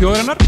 Þjóðurinnar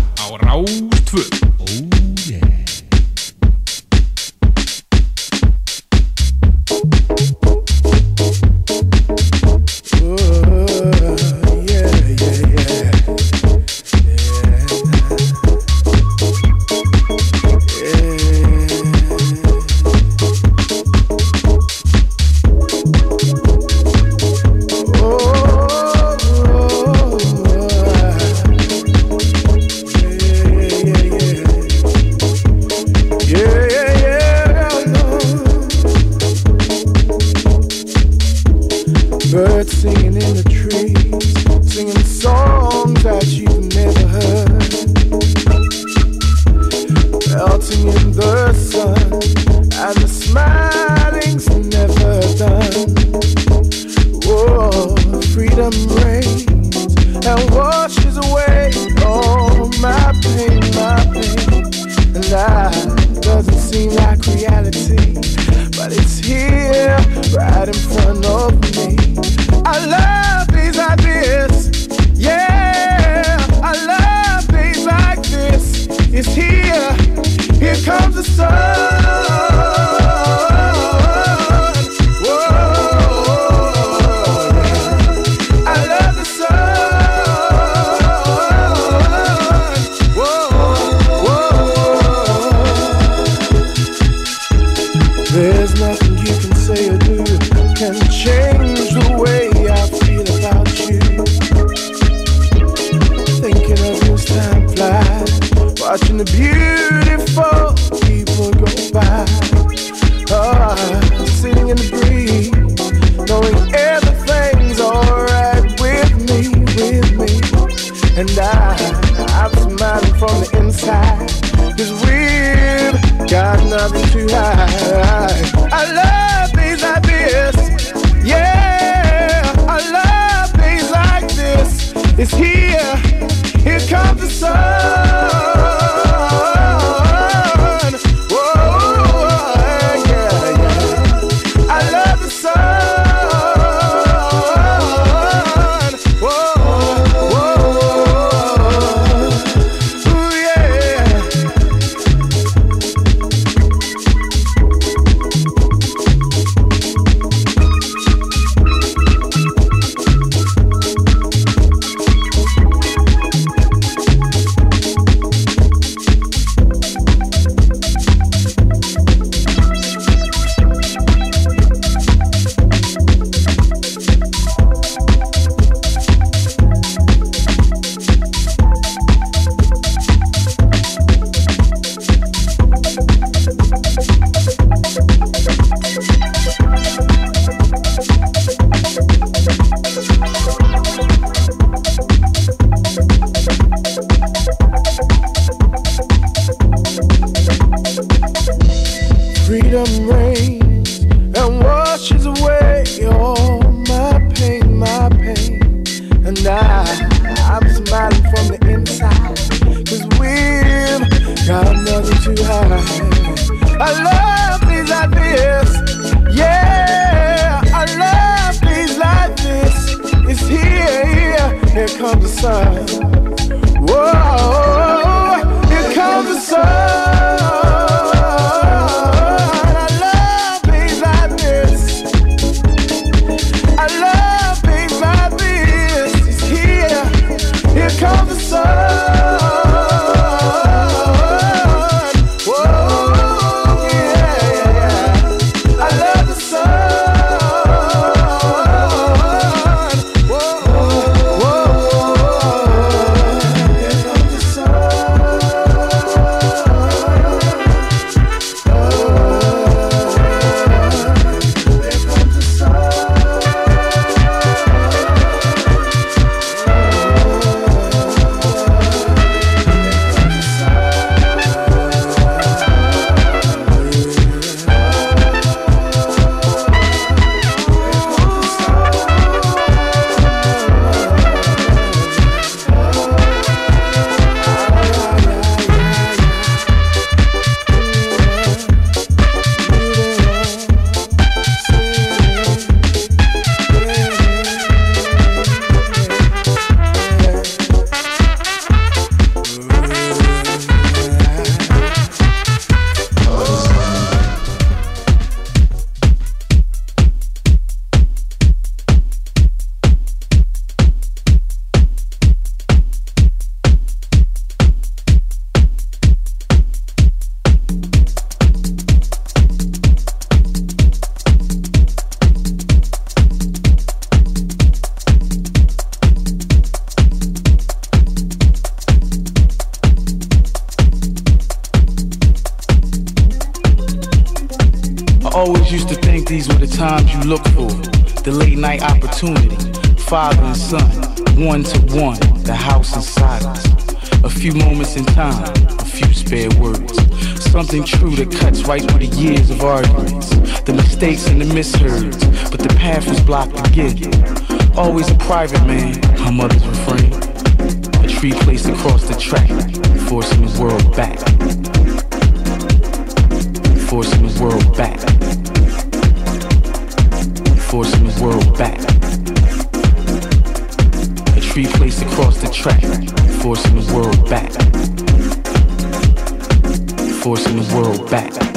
A tree placed across the track, forcing the world back. Forcing the world back.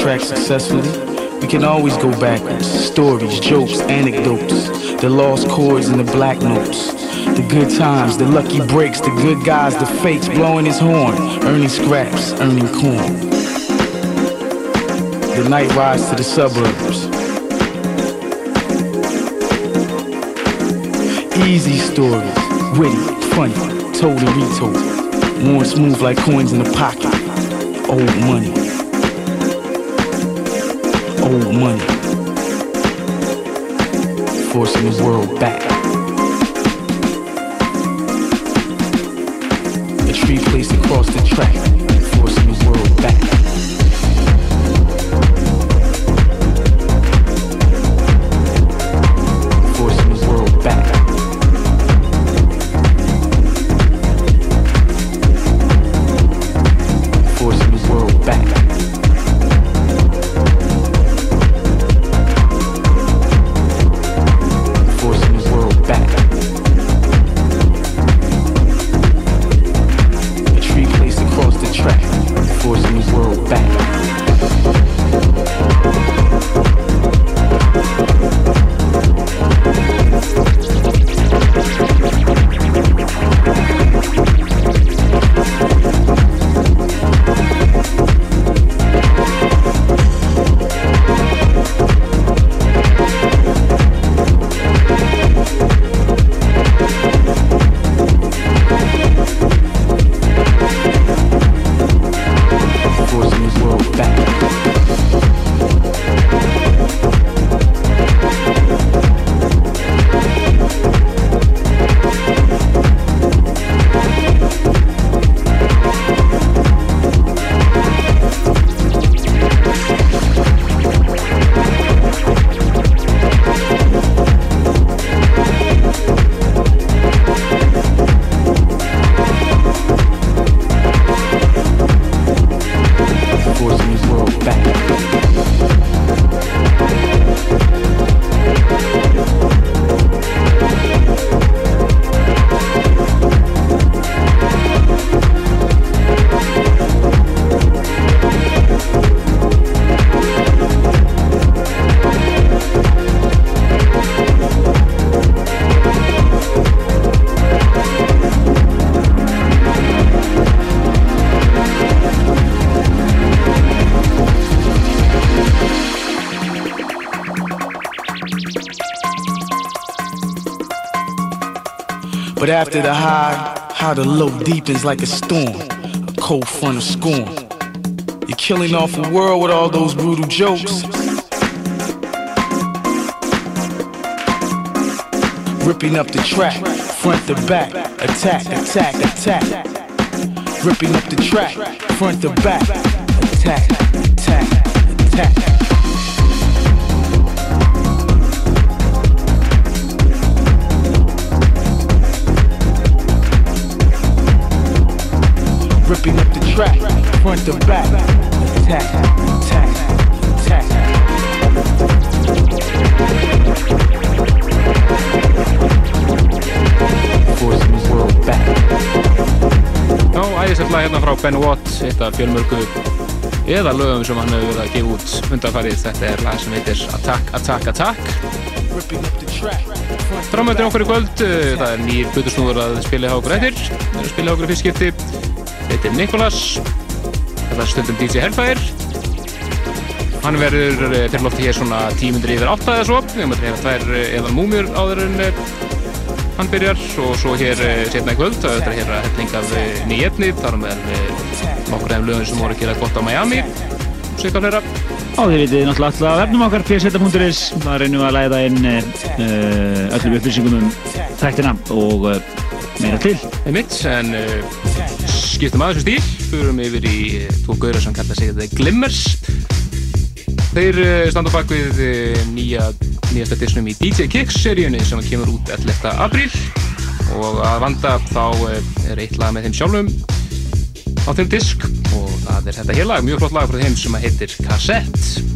Backtrack successfully. We can always go backwards. Stories, jokes, anecdotes. The lost chords and the black notes. The good times, the lucky breaks, the good guys, the fakes blowing his horn, earning scraps, earning corn. The night rides to the suburbs. Easy stories, witty, funny, told and retold. Worn smooth like coins in a pocket. Old money. Old money. Forcing the world back. A tree placed across the track. After the high, how the low deepens like a storm, a cold front of scorn. You're killing off the world with all those brutal jokes. Ripping up the track, front to back, attack, attack, attack. Ripping up the track, front to back, attack, attack, Ripping up the track, front to back, Ben Watt, eitt af fjölmörgu eða lögum sem hann hefur verið að gefa út undanfarið. Þetta er lag sem heitir Attack, Attack, Attack. Framöndir okkur í kvöld, eh, það er nýjir butursnúður að spila hjá okkur eftir. Það er að spila hjá okkur í fyrstskipti. Er Nikolas. Þetta er stundum DJ Hellfire. Hann verður til eh, lofti hér svona tímundur yfir átta eða svo. Við mötum hérna tvær eh, eðal múmjur áður en hann byrjar og svo hér eh, setna í kvöld það er hér að hefningað nýjetni þar með nokkur efn lögum sem voru að gera gott á Miami og svika flera Á því vitið náttúrulega alltaf vefnum okkar pseta.is það reynum að læða inn öllum upplýsingum um þættina og meira til Einmitt, en uh, skiptum aðeins stíl. Fyrirum yfir í tvo gauðra sem kalla sig The Glimmers. Þeir standa bak við nýja nýjasta disnum í DJ Kicks seríunni sem kemur út 11. apríl. Og að vanda þá eh, er eitt lag með þeim sjálfum á þeim disk. Og það er þetta hér lag, mjög flott lag frá þeim sem heitir Cassette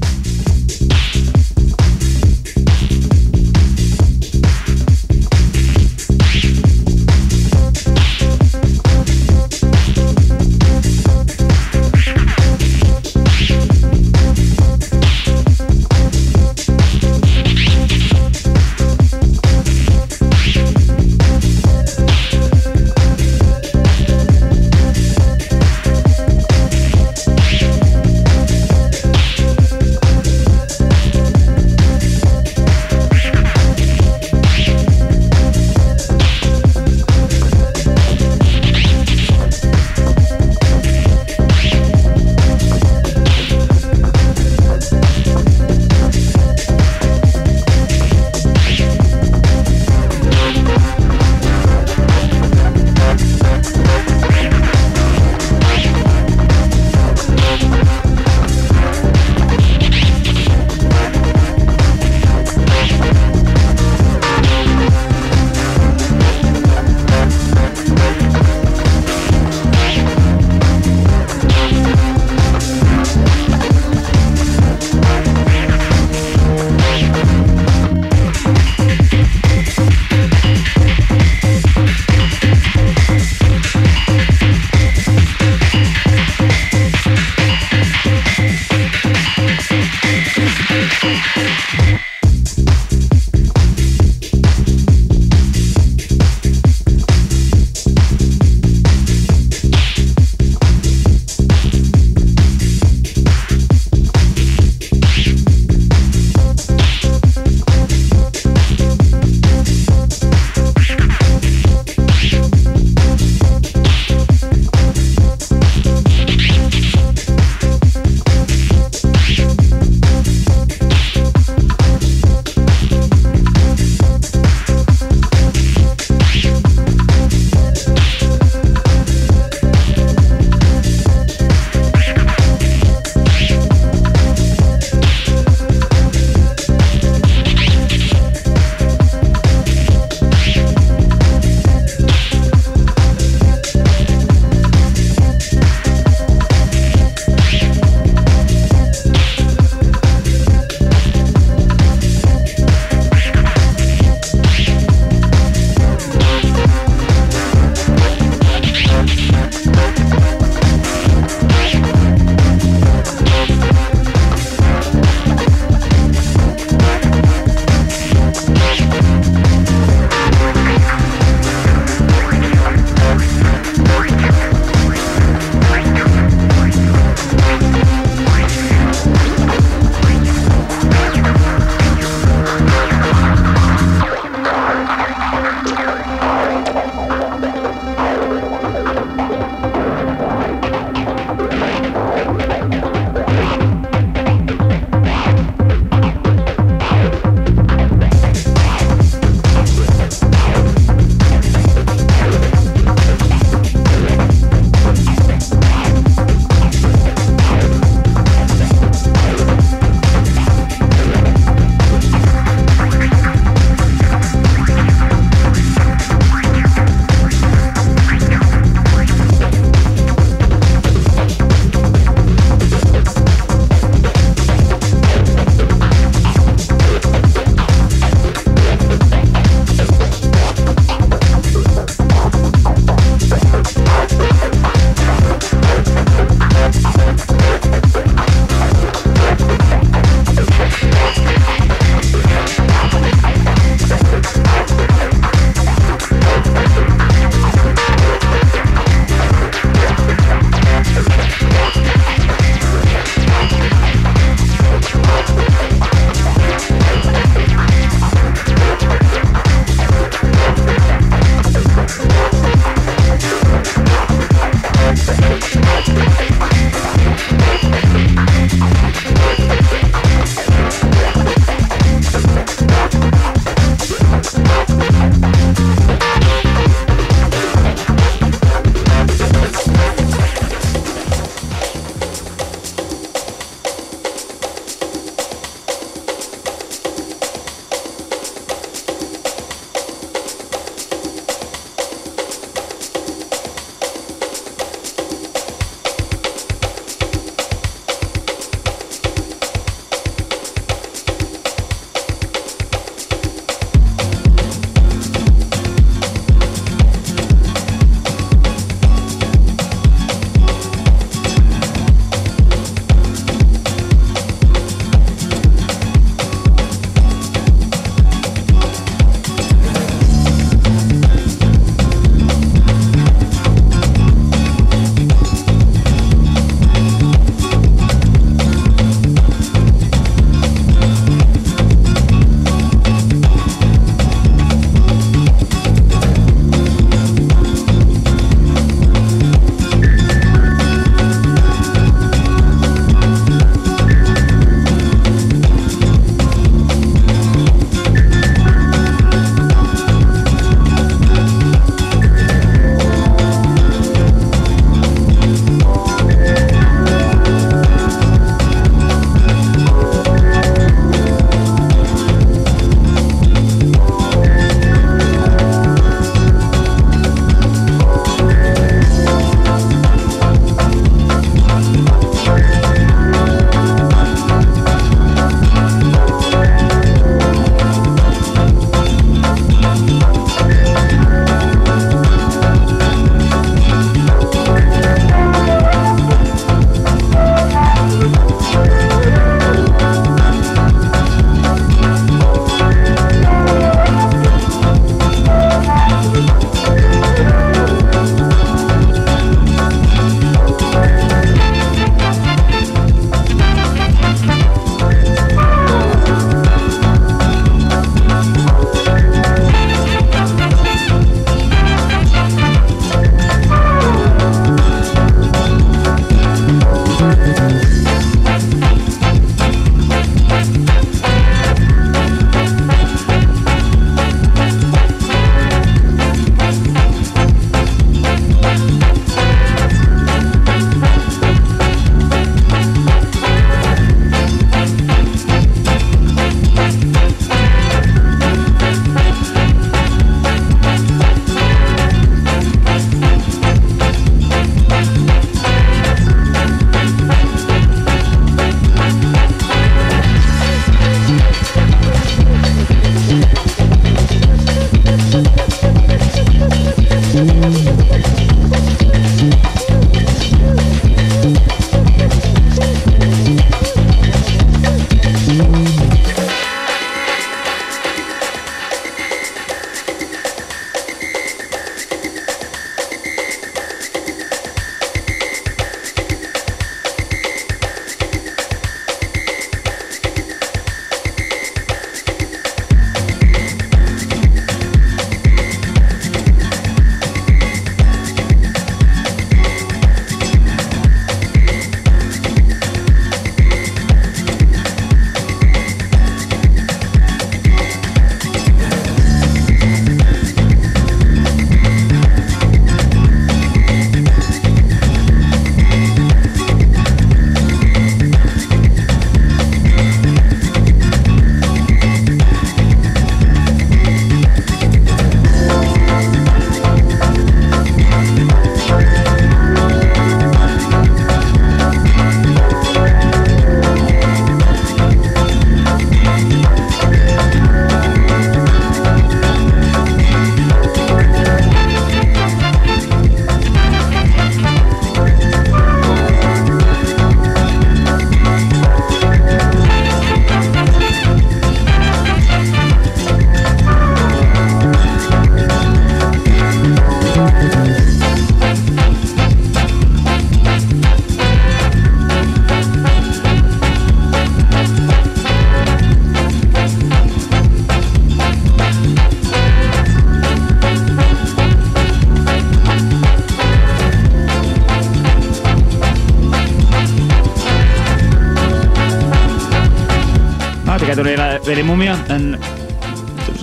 verið múmia, en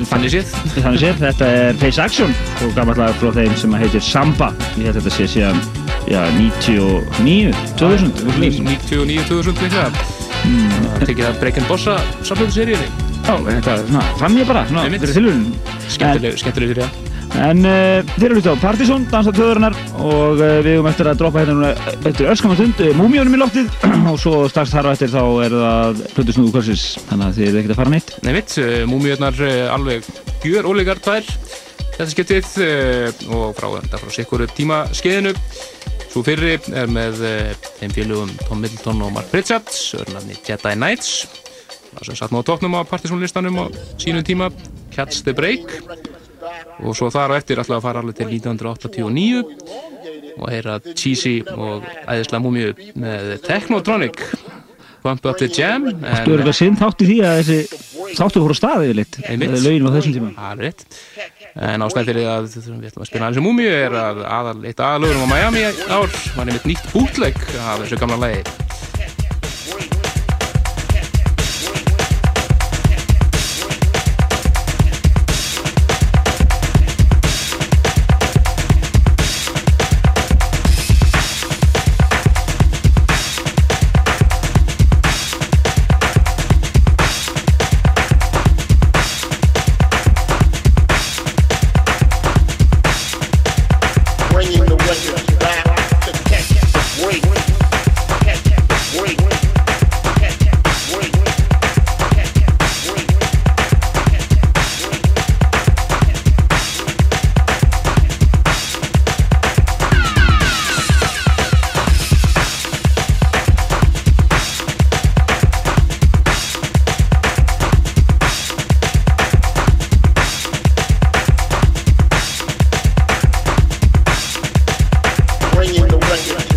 Þannig séð. Þannig séð, þetta er Face Action og gammallega frá þeim sem heitir Samba. Ég held að þetta sé síðan, já, 99, 2000. 99, 2000 líka. Mm. Það tekið það Break and Bossa samfélagið seríunni. Já, þetta er svona, fann ég bara, svona, þetta er tilvunum. Skemmtileg, fyrir það. En uh, þeir eru hluti á Partizón, dansa töðurinnar og uh, við höfum eftir að droppa hérna eftir öskamma stund uh, múmjónum í loftið og svo strax þar á eftir þá er það hluti snúðu kvölsis, þannig að þið eru ekkert að fara neitt. Nei mitt, múmjónar alveg gjör ólegar tvær. Þetta skiptið og frá þetta frá sikkur tímaskeiðinu. Svo fyrri er með þeim félögum Tom Middleton og Mark Pritchard, örnafni Jedi Knights, það sem satt nú á tóknum á Partizónlistanum á sínum tíma, Catch the Break. Og svo þar á eftir alltaf að fara alveg til 1989 og heyra Cheesy og æðislega múmiu með Technotronic. Bump Up the Jam Þú ekki að sinn þátt í því að þessi þáttu fór á staðið litt lögin á þessum tíma? Það er rétt. En ástæðið fyrir að við ætlum að spila þessu múmiu er að aðal, eitt aðalögurum á Miami ár var nefnitt nýtt bútleg af þessu gamla lægi with.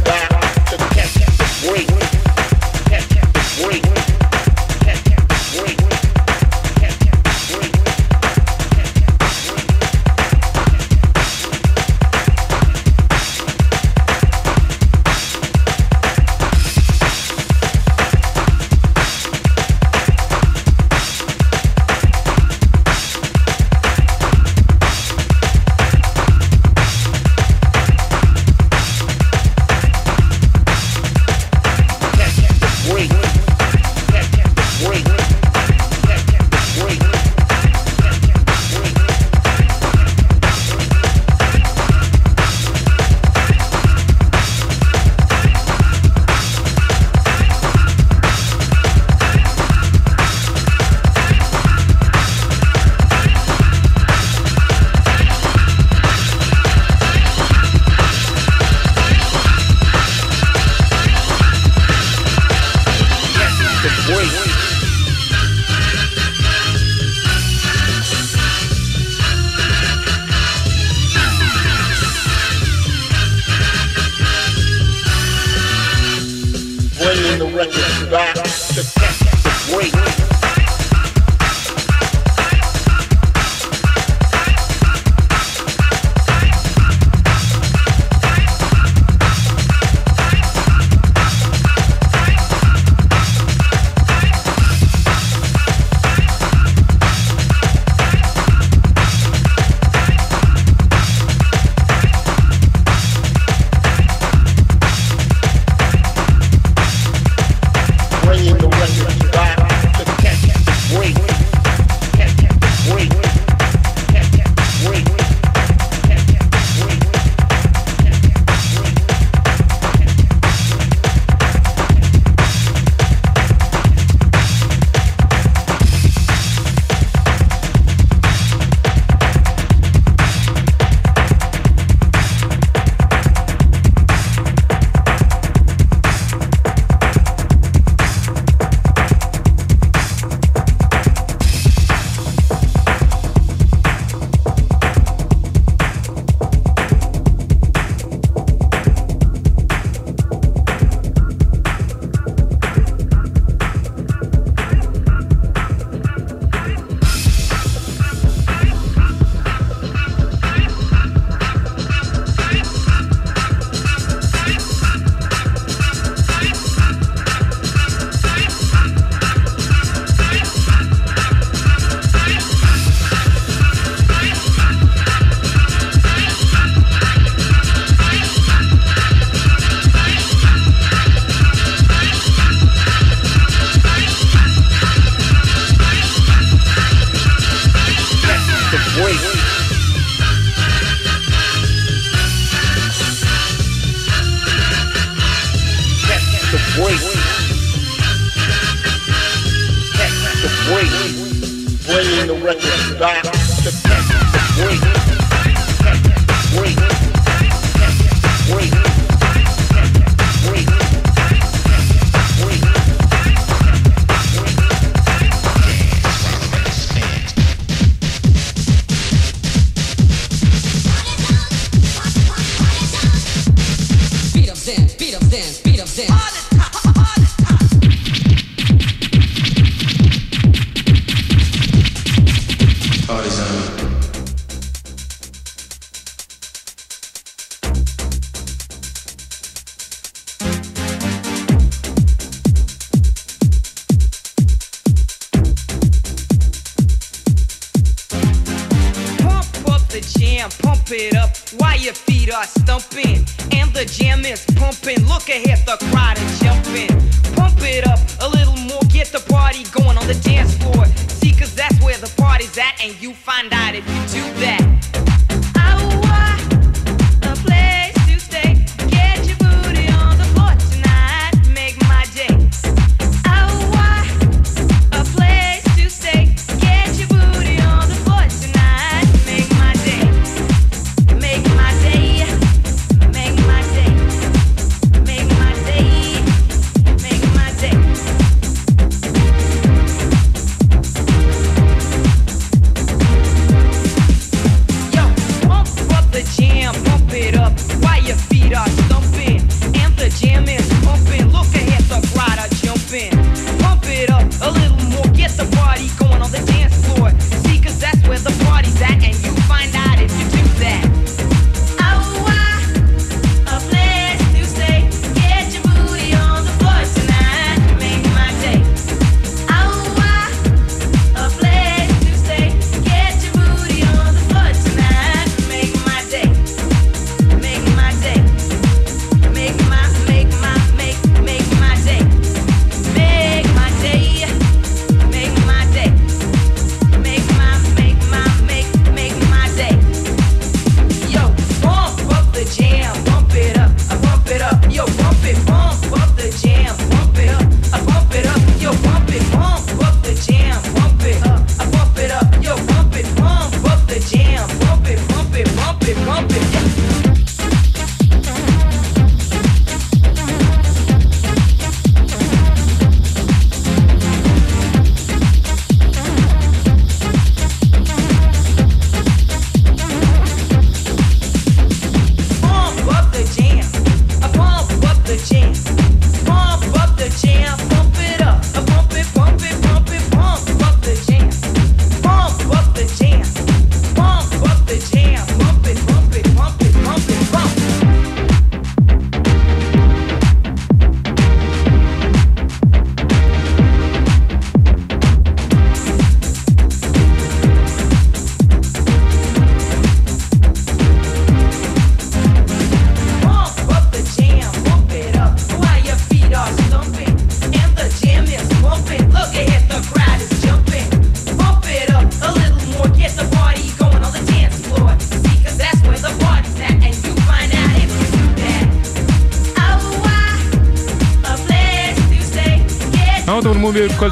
going on the dance floor. See, cause that's where the party's at, and you find out if you do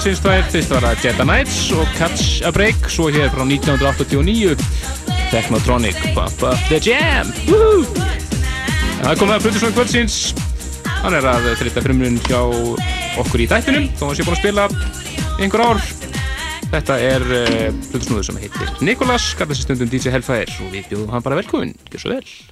kvöldsins tvær, fyrst var það Jetta Nights og Catch a Break, svo hér frá 1989 Technotronic Pop Up The Jam Woohoo! Það kom það Plutusvang kvöldsins. Hann er að þrita frumrun hjá okkur í dættunum, þó hann sé búin að spila einhver ár. Þetta er eh, Plutusnúður sem heitir Nikolas, garðast í stundum DJ Hellfire og við bjóðum hann bara velkomin, gjör svo vel.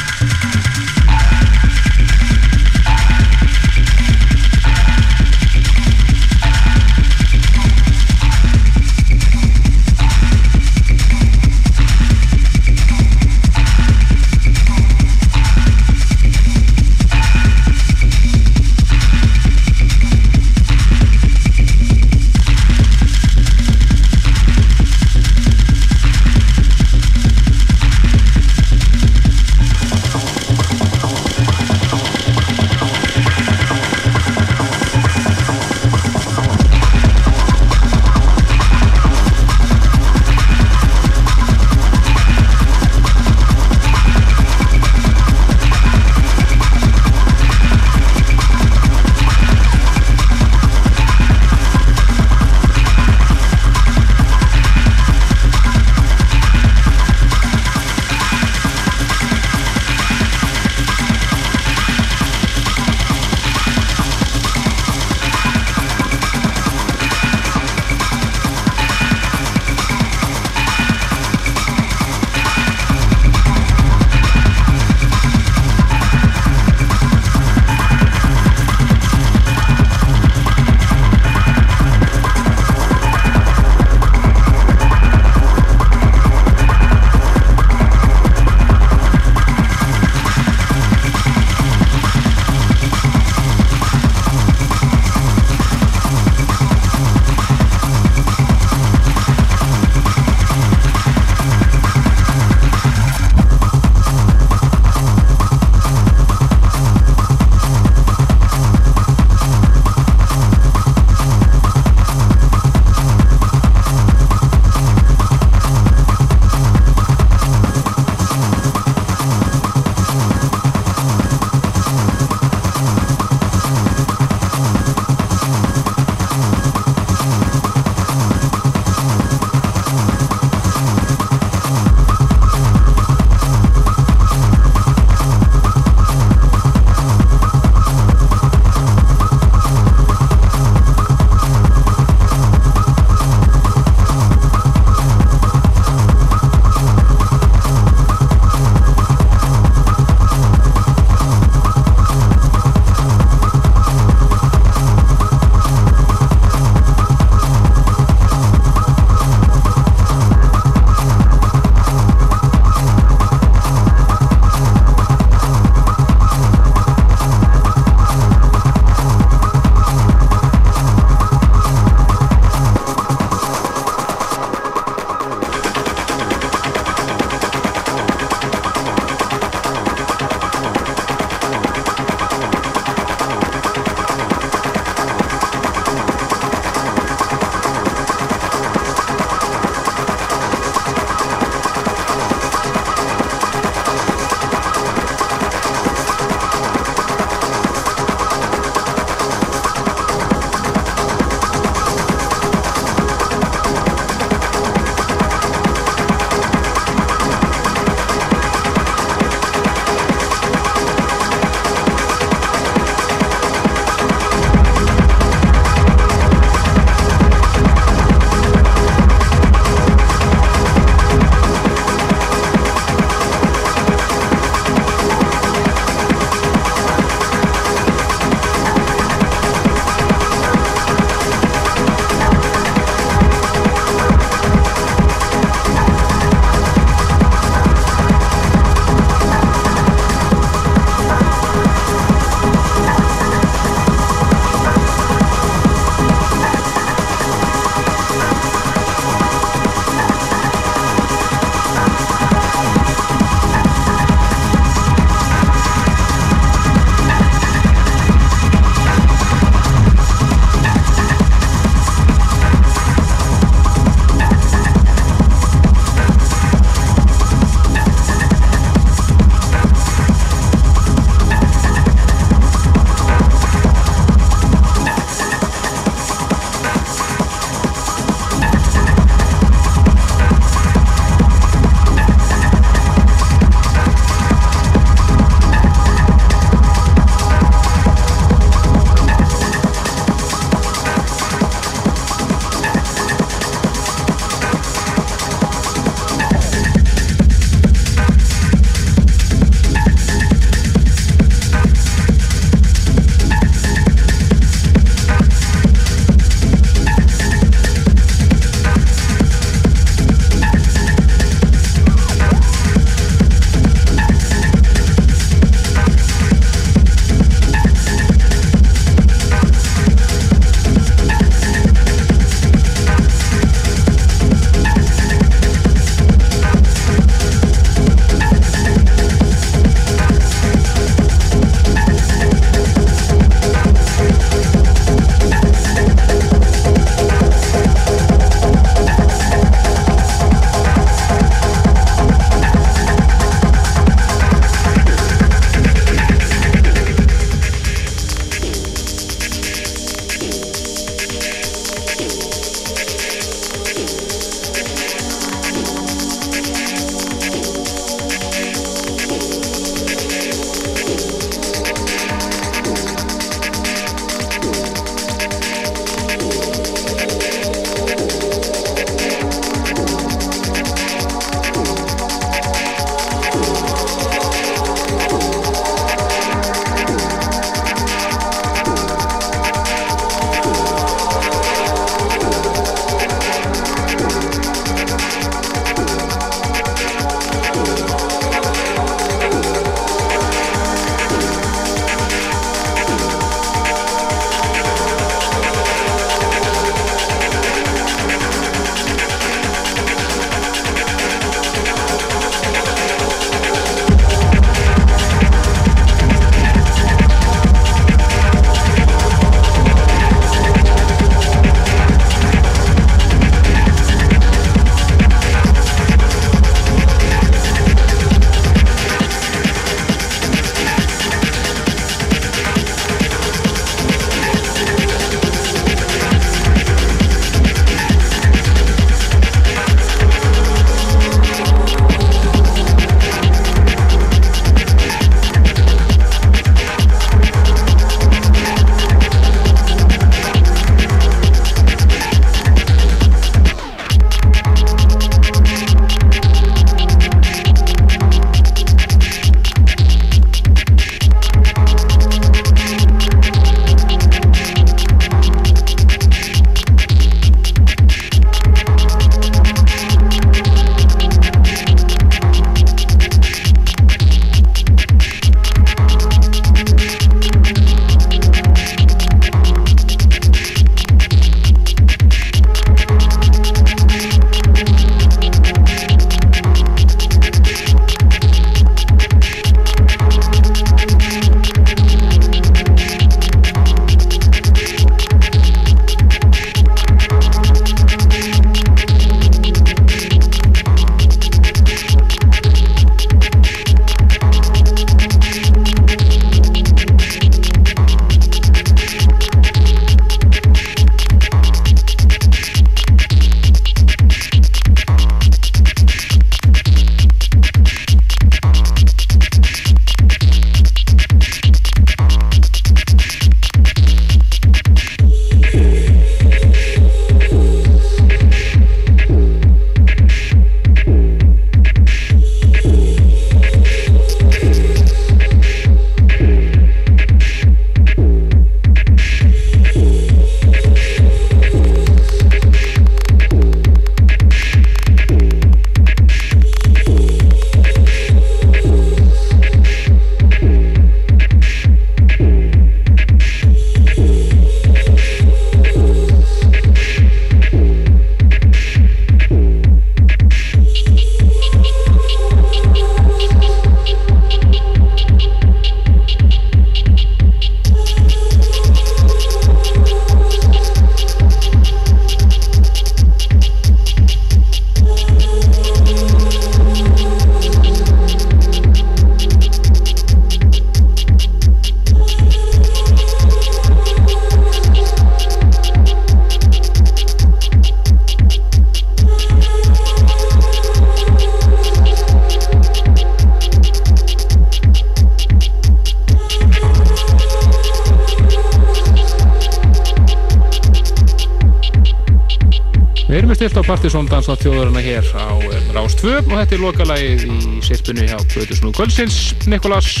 Er Partisón dansa þjóðurina hér á um, Rás 2 og þetta er lokalagið í sirpunni hjá Böðursnú Kvölsins, Nikolas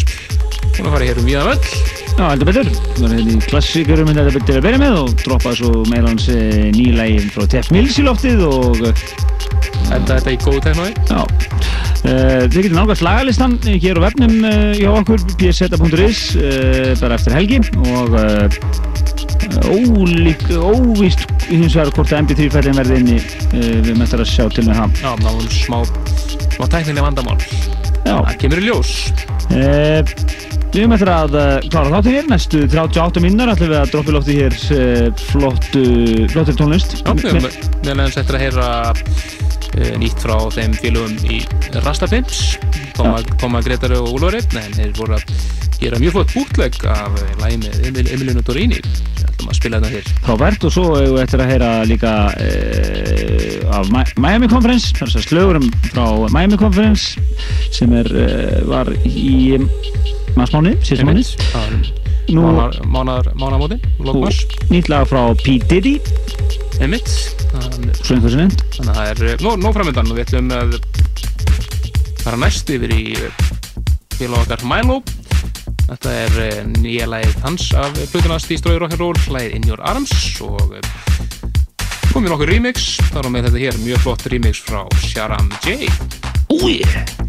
hún að fara hér um víðan völl Já, heldur betur. Það var hérna í klassíkurum hérna þetta betur að byrja með og droppaði svo meira hans nýlægin frá Teff Mills í loftið og eh, enda þetta í góðu teknói já. Þið getum nálgast lagalistan eh, hér á vefnum hjá okkur, pseta.is, bara eftir helgi og uh, ólík, óvíst hins vegar hvort að MP3-fællin verði inni, uh, við möttum að sjá til með það. Já, náðum smá, smá tæknilega vandamál. Já. það kemur í ljós. Uh, við eftir að uh, klára þáttu hér, næstu 38 minnar ætlum við að droppa í lofti hér flottu, flottur tónlist. Já, við eins eftir að heyra nýtt frá þeim félögum í Rastapimps Tóma, Tóma Gretari og Úlfari en þeir voru að gera mjög flott bútleg af lagi með Emil, Emilinu Dorini við ætlum að spila þetta hér. Frábært. Og svo hefur við eftir að heyra líka uh, af Mi- Miami Conference, þar sem slögurum frá Miami Conference sem er, uh, var í maðsmáni, síðan mánu. Mánamóti, nýtt lag frá P. Diddy, Emmitt þannig að það er uh, nóg, nóg framöndan og við ætlum að fara næst yfir í uh, félag okkar Milo. Þetta er nýja lagið hans af Plutunast í Strói Rock'n'Roll lagið In Your Arms og komið nokkur remix þar á með þetta hér mjög flott remix frá Sharam J Oh yeah!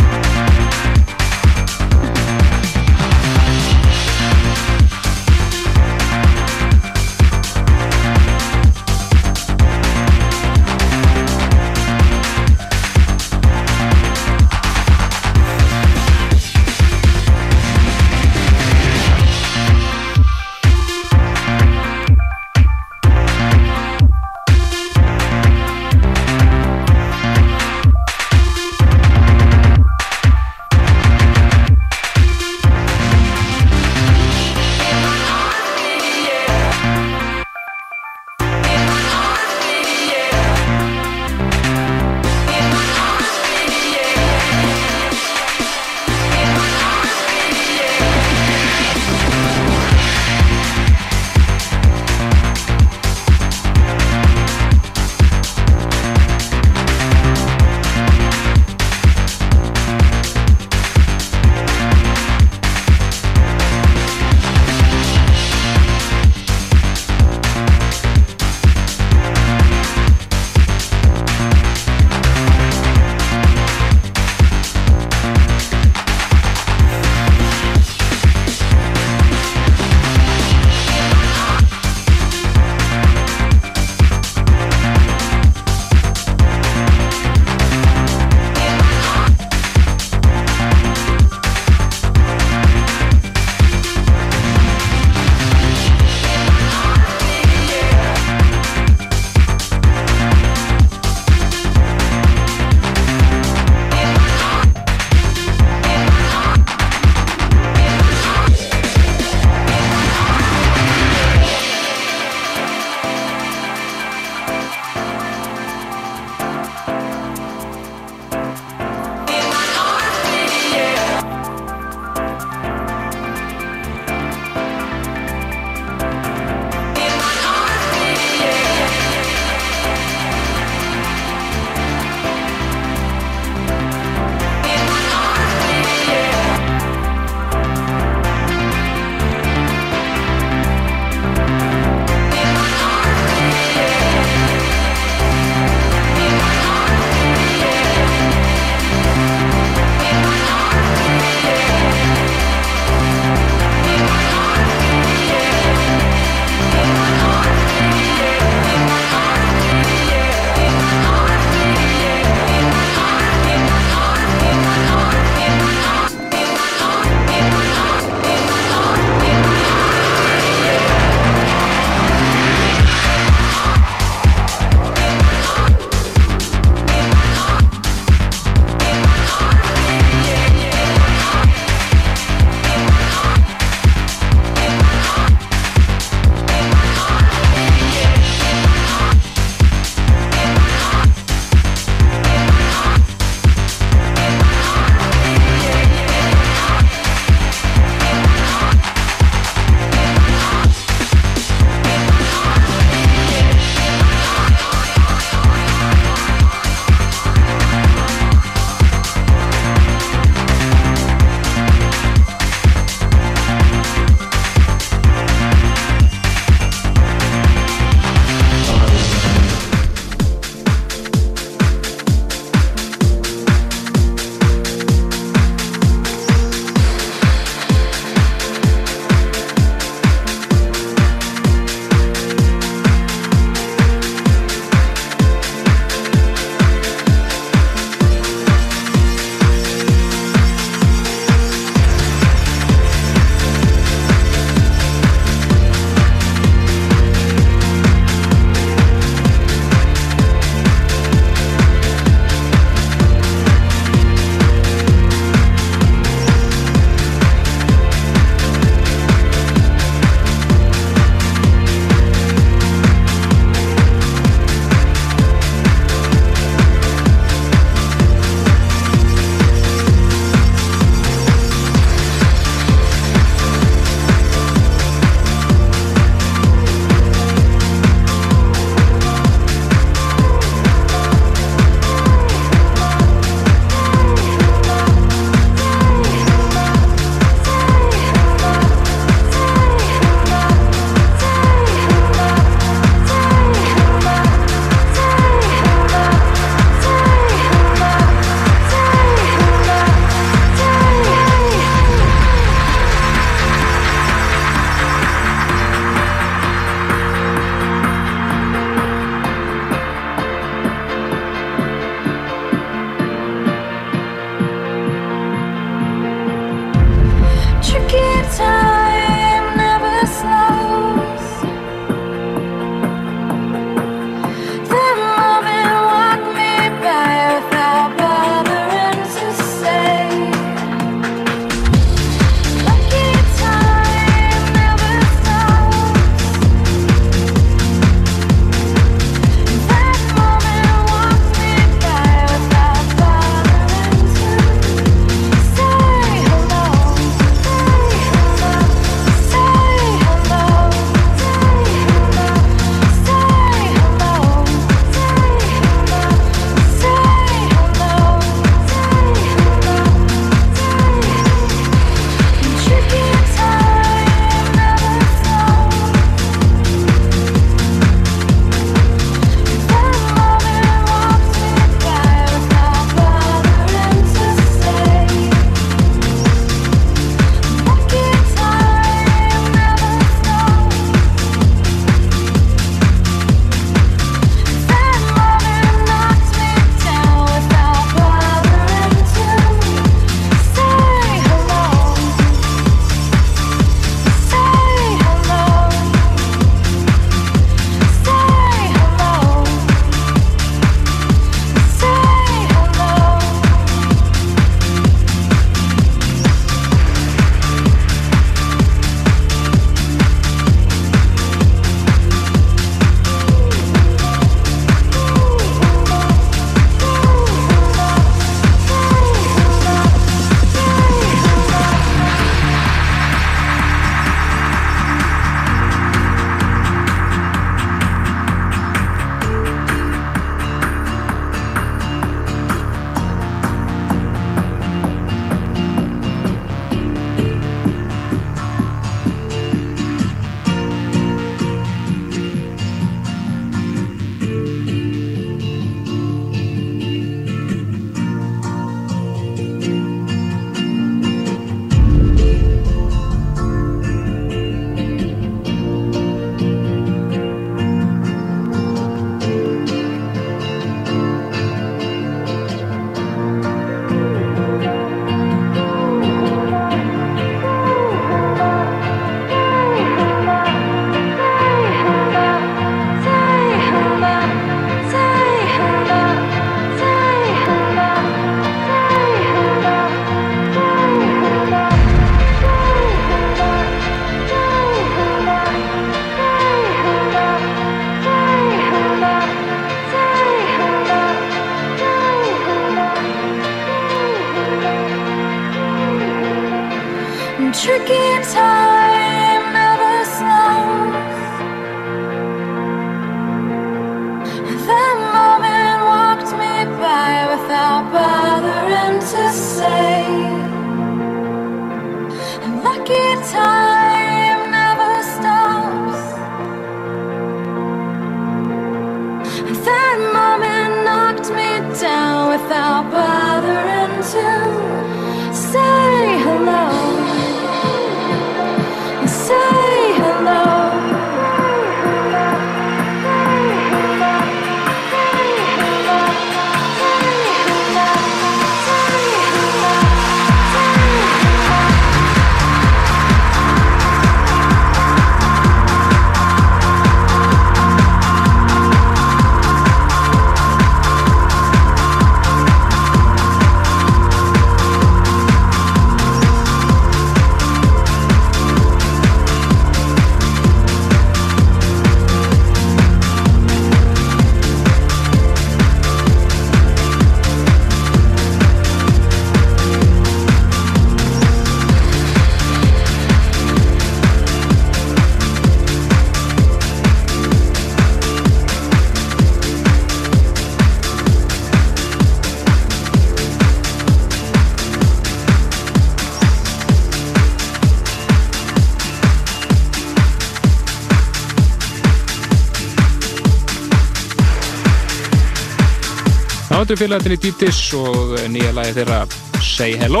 Áttu félagatinn í Dítis og nýja lagi þeirra Say Hello,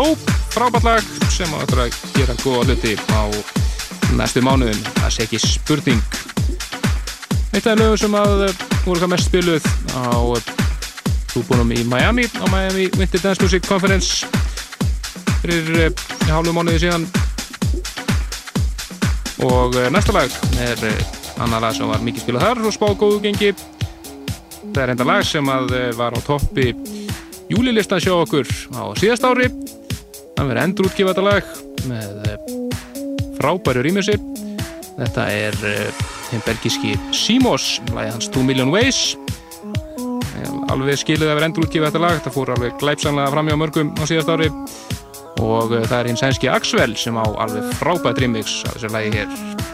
frábært lag sem á eftir að gera góða hluti á næstu mánuðum, það sé ekki spurning. Eitt af lögum sem að voru hvað mest spiluð á klúbunum í Miami, á Miami Winter Dance Music Conference fyrir eh, hálfu mánuði síðan. Og eh, næsta lag er eh, annað lag sem var mikið spilað þar og spáð góðu gengi þetta er enda lag sem eh, var á toppi júlilistan sjá okkur á síðast ári. Það verður endur útgifa þetta lag með eh, frábæru rýmjössi þetta er eh, þeim belgíski Simos lagi hans 2 Million Ways. Alveg skilið að vera endur útgifa þetta lag. Þetta fór alveg glæpsanlega fram hjá mörgum á síðast ári. Og eh, það er hins sænski Axwell sem á alveg frábært remix af þessu lagi hér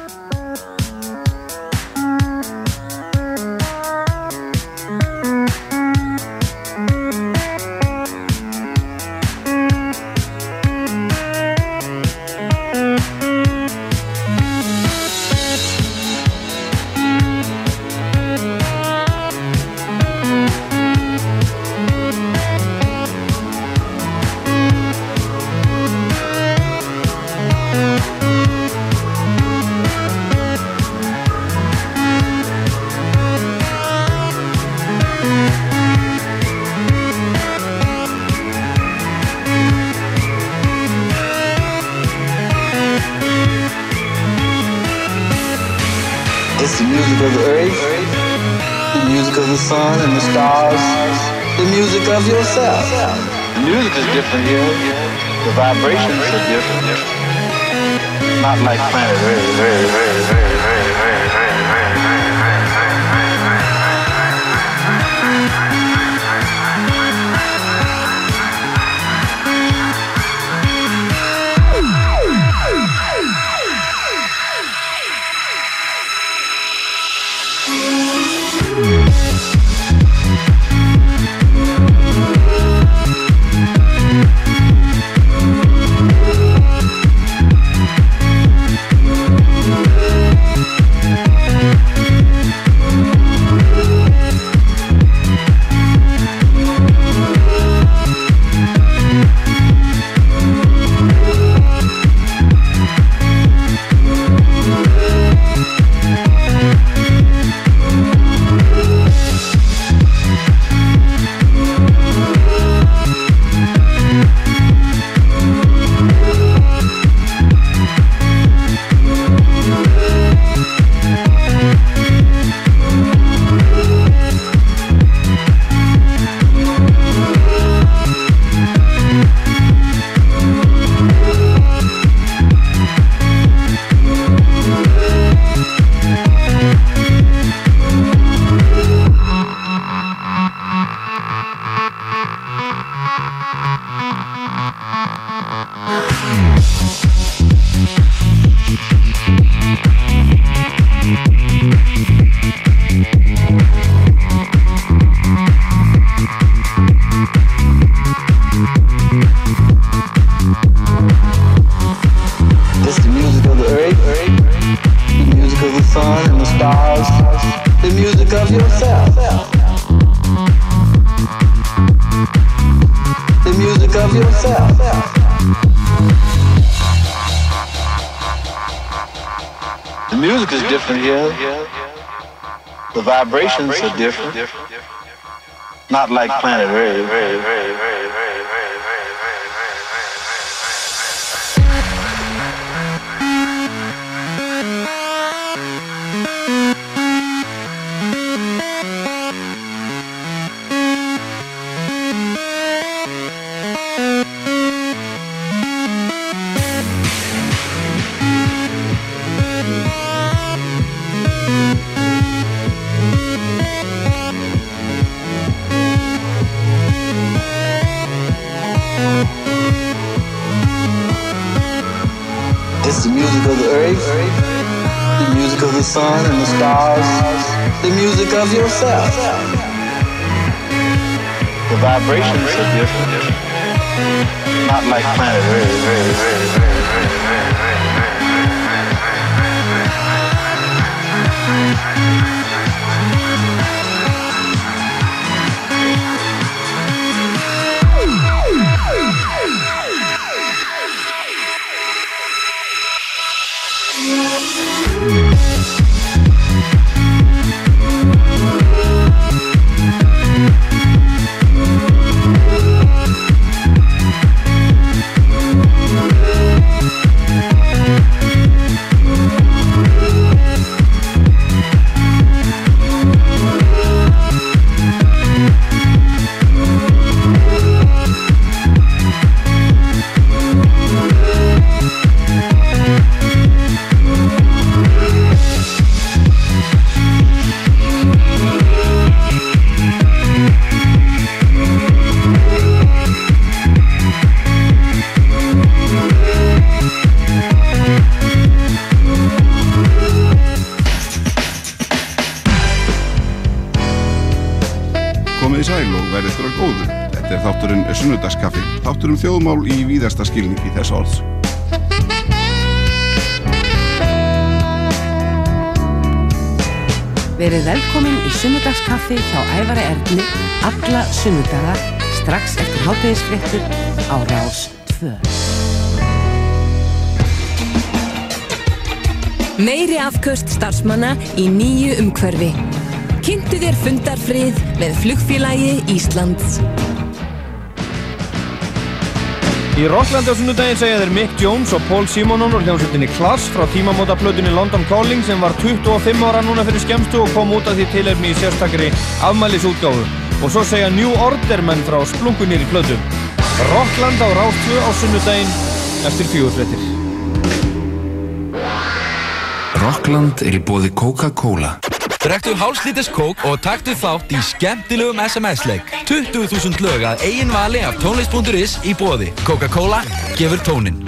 different. Not like planet Earth. Yourself. The vibrations are different. Not like planet Earth. Víðasta skilningi þess orðs. Verið velkomin í sunnudagskaffi hjá Ævari Erni alla sunnudaga strax eftir hátegisfréttur á Rás 2. Meiri afköst starfsmanna í nýju umhverfi. Kynntu þér fundarfrið með flugfélagi Íslands. Í Rocklandi á sunnudaginn segja þeir Mick Jones og Paul Simonon og hljómsveitinni Klass frá tímamóta plötunni London Calling sem var 25 ára núna fyrir skemmstu og kom út af því tilefni í sérstakri afmælisútgáfu. Og svo segja New Order menn frá splungunir í plötu. Rockland á 2 á sunnudaginn eftir fjögurfrettir. Rockland er í bóði Coca-Cola. Drektu hálslíters kók og taktu þátt í skemmtilegum SMS-leik. 20.000 lög að eigin vali af tónlist.is í bóði. Coca-Cola gefur tónin.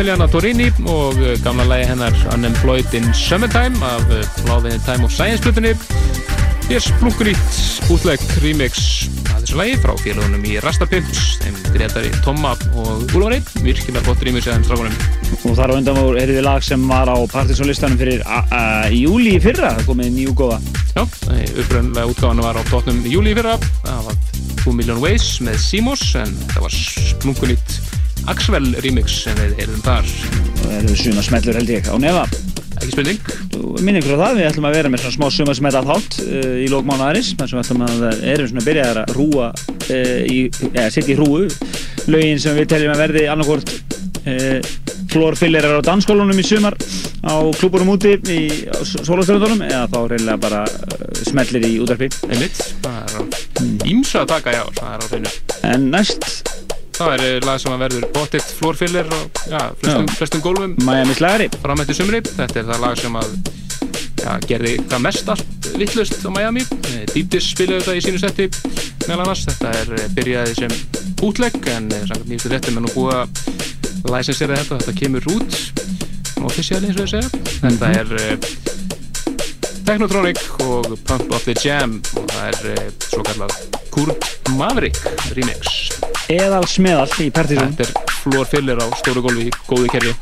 Emiliana Torini og uh, gamla lægi hennar Unemployed in Summertime af in the Time of Science blutunni. Hér splunkunýtt útlegg remix af þessu lægi frá félagunum í Rastapimps, þeim Gretari Tomma og Úlfari. Virkilega gott remix af þeim strákunum. Og þar á undan voru erum við lag sem var á Partisan-listanum fyrir júli í fyrra, það komið nýjú góða. Já, uppröðinlega útgáðan var á tótnum júli í fyrra. Það var 2 Million Ways með Simos en það var splunkunýtt Axwell remix sem við heyrðum þar. Og það eru suma smellur held ég á nefa. Ekki spurning. Minni ykkur á það, við ætlum að vera með svona smá suma smella þátt uh, í lókmánaðarins, þar sem við ætlum að erum svona byrjaðar að rúa, uh, í, eða setja í rúu, lögin sem við teljum að verði annarkort uh, flórfillerar á dansskólunum í sumar á klúburum úti í sólastöðundunum eða þá reynilega bara smellir í útvarpi. Einmitt, það er ímsa að taka, já, það er á hreinu. En næst Það er eh, lag sem að verður bótitt flórfiller og já, flestum, flestum gólfum Miami slagari framætti sumri. Þetta er það lag sem að já, gerði hvað mest allt vittlust á Miami. Eh, Deep Dish spilaði þetta í sínu setti meðal annars. Þetta er eh, byrjaði sem útlegg en samkvæmt nýjastu réttum er nú búið að licensera þetta. Þetta kemur út officially eins og ég segja. Þetta er uh, Technotronic og Pump of the Jam og það er uh, svo kallað Kurt Maverick remix. Eðal smeðal í Partisan. Þetta er flór fyllir á stóru gólfi í góðu kerfi.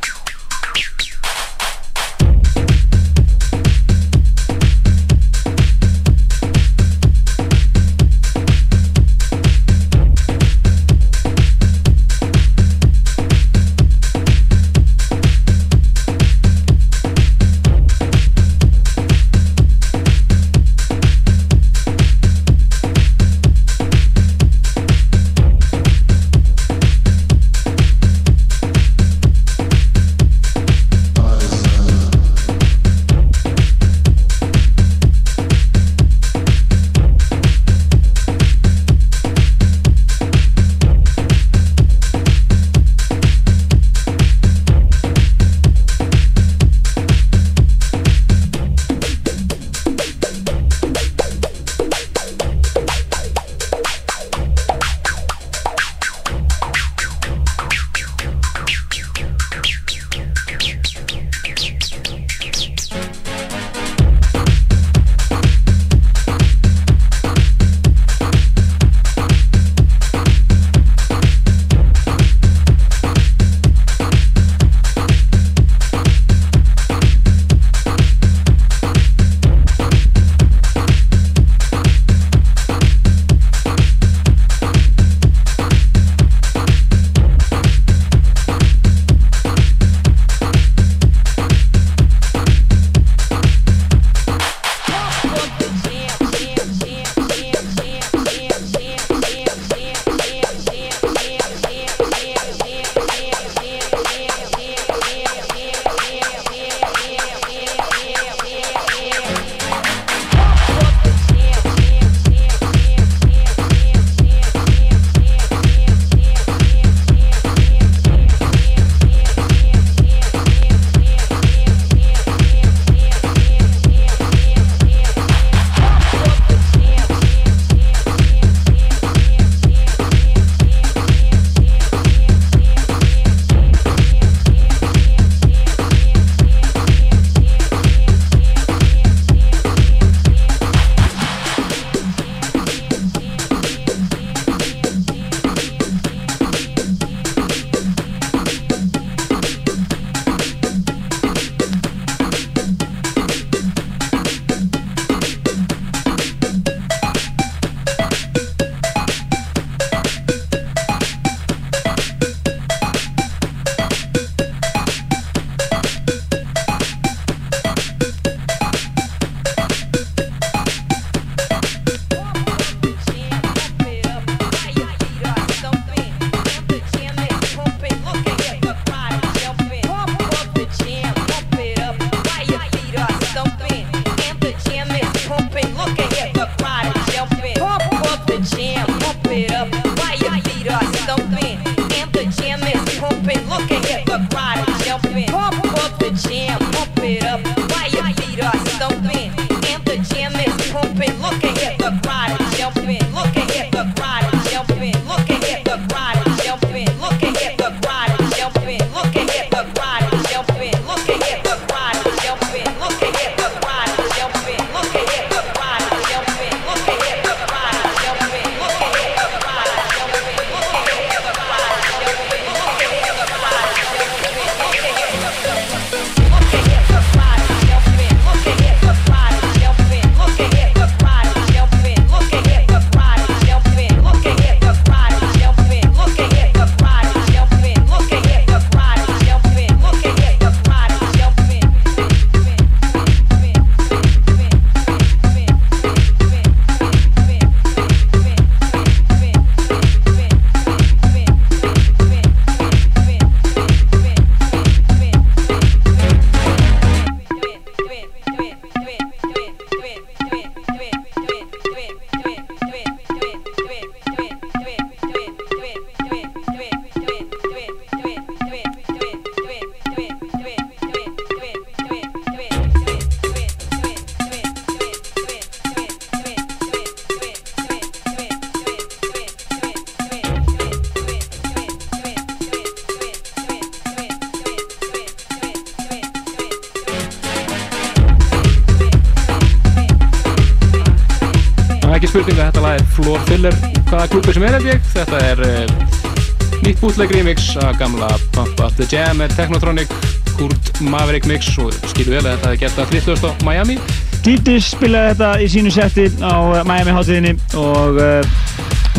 Klúpi sem er held ég þetta er uh, nýtt bootleg remix af gamla Pump Up The Jam með Technotronic Kurt Maverick mix og skilu vel að þetta hefði gert að 30. á Miami Dýtis spilaði þetta í sínu setti á uh, Miami hátíðinni og uh,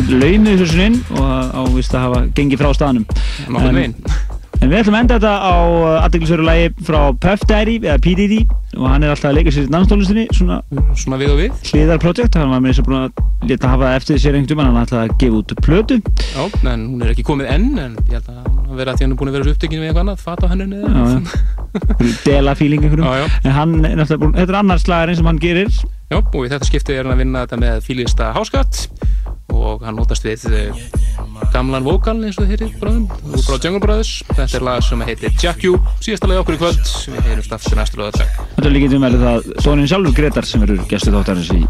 launuði þessu inn og ávist að hafa gengið frá Nokkurn En- veginn. En við ætlum að enda þetta á aðdeglisveru lagi frá Puff Daddy eða P. Diddy og hann er alltaf að leika sér í danstólustinni svona, svona við og við hliðarprojekt, hann var með þess að búin að leta hafa eftir sér einhvern veginn, hann ætlaði að gefa út plötu. Já, en hún er ekki komið enn en ég held að hann vera að því hann er búin að vera svo upptökinu við eitthvað annað, fata hann henni dela feeling einhverjum. En hann er náttúrulega búin, þetta er annars slagarinn sem hann gerir. Já, og í þetta skipti er hann að vinna þetta með fílista háskatt og hann notast við uh, gamlan vókal eins og þið heyrið bráðum, úr frá Jungle Brothers. Þetta er lag sem heitir Jack You. Síðasta lagi okkur í kvöld, við heyrumst aftur næstu lögadag þetta er líka til með það Sónin sjálfur Gretar sem verður gestu þáttarins í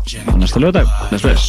næsta lögadag bless bless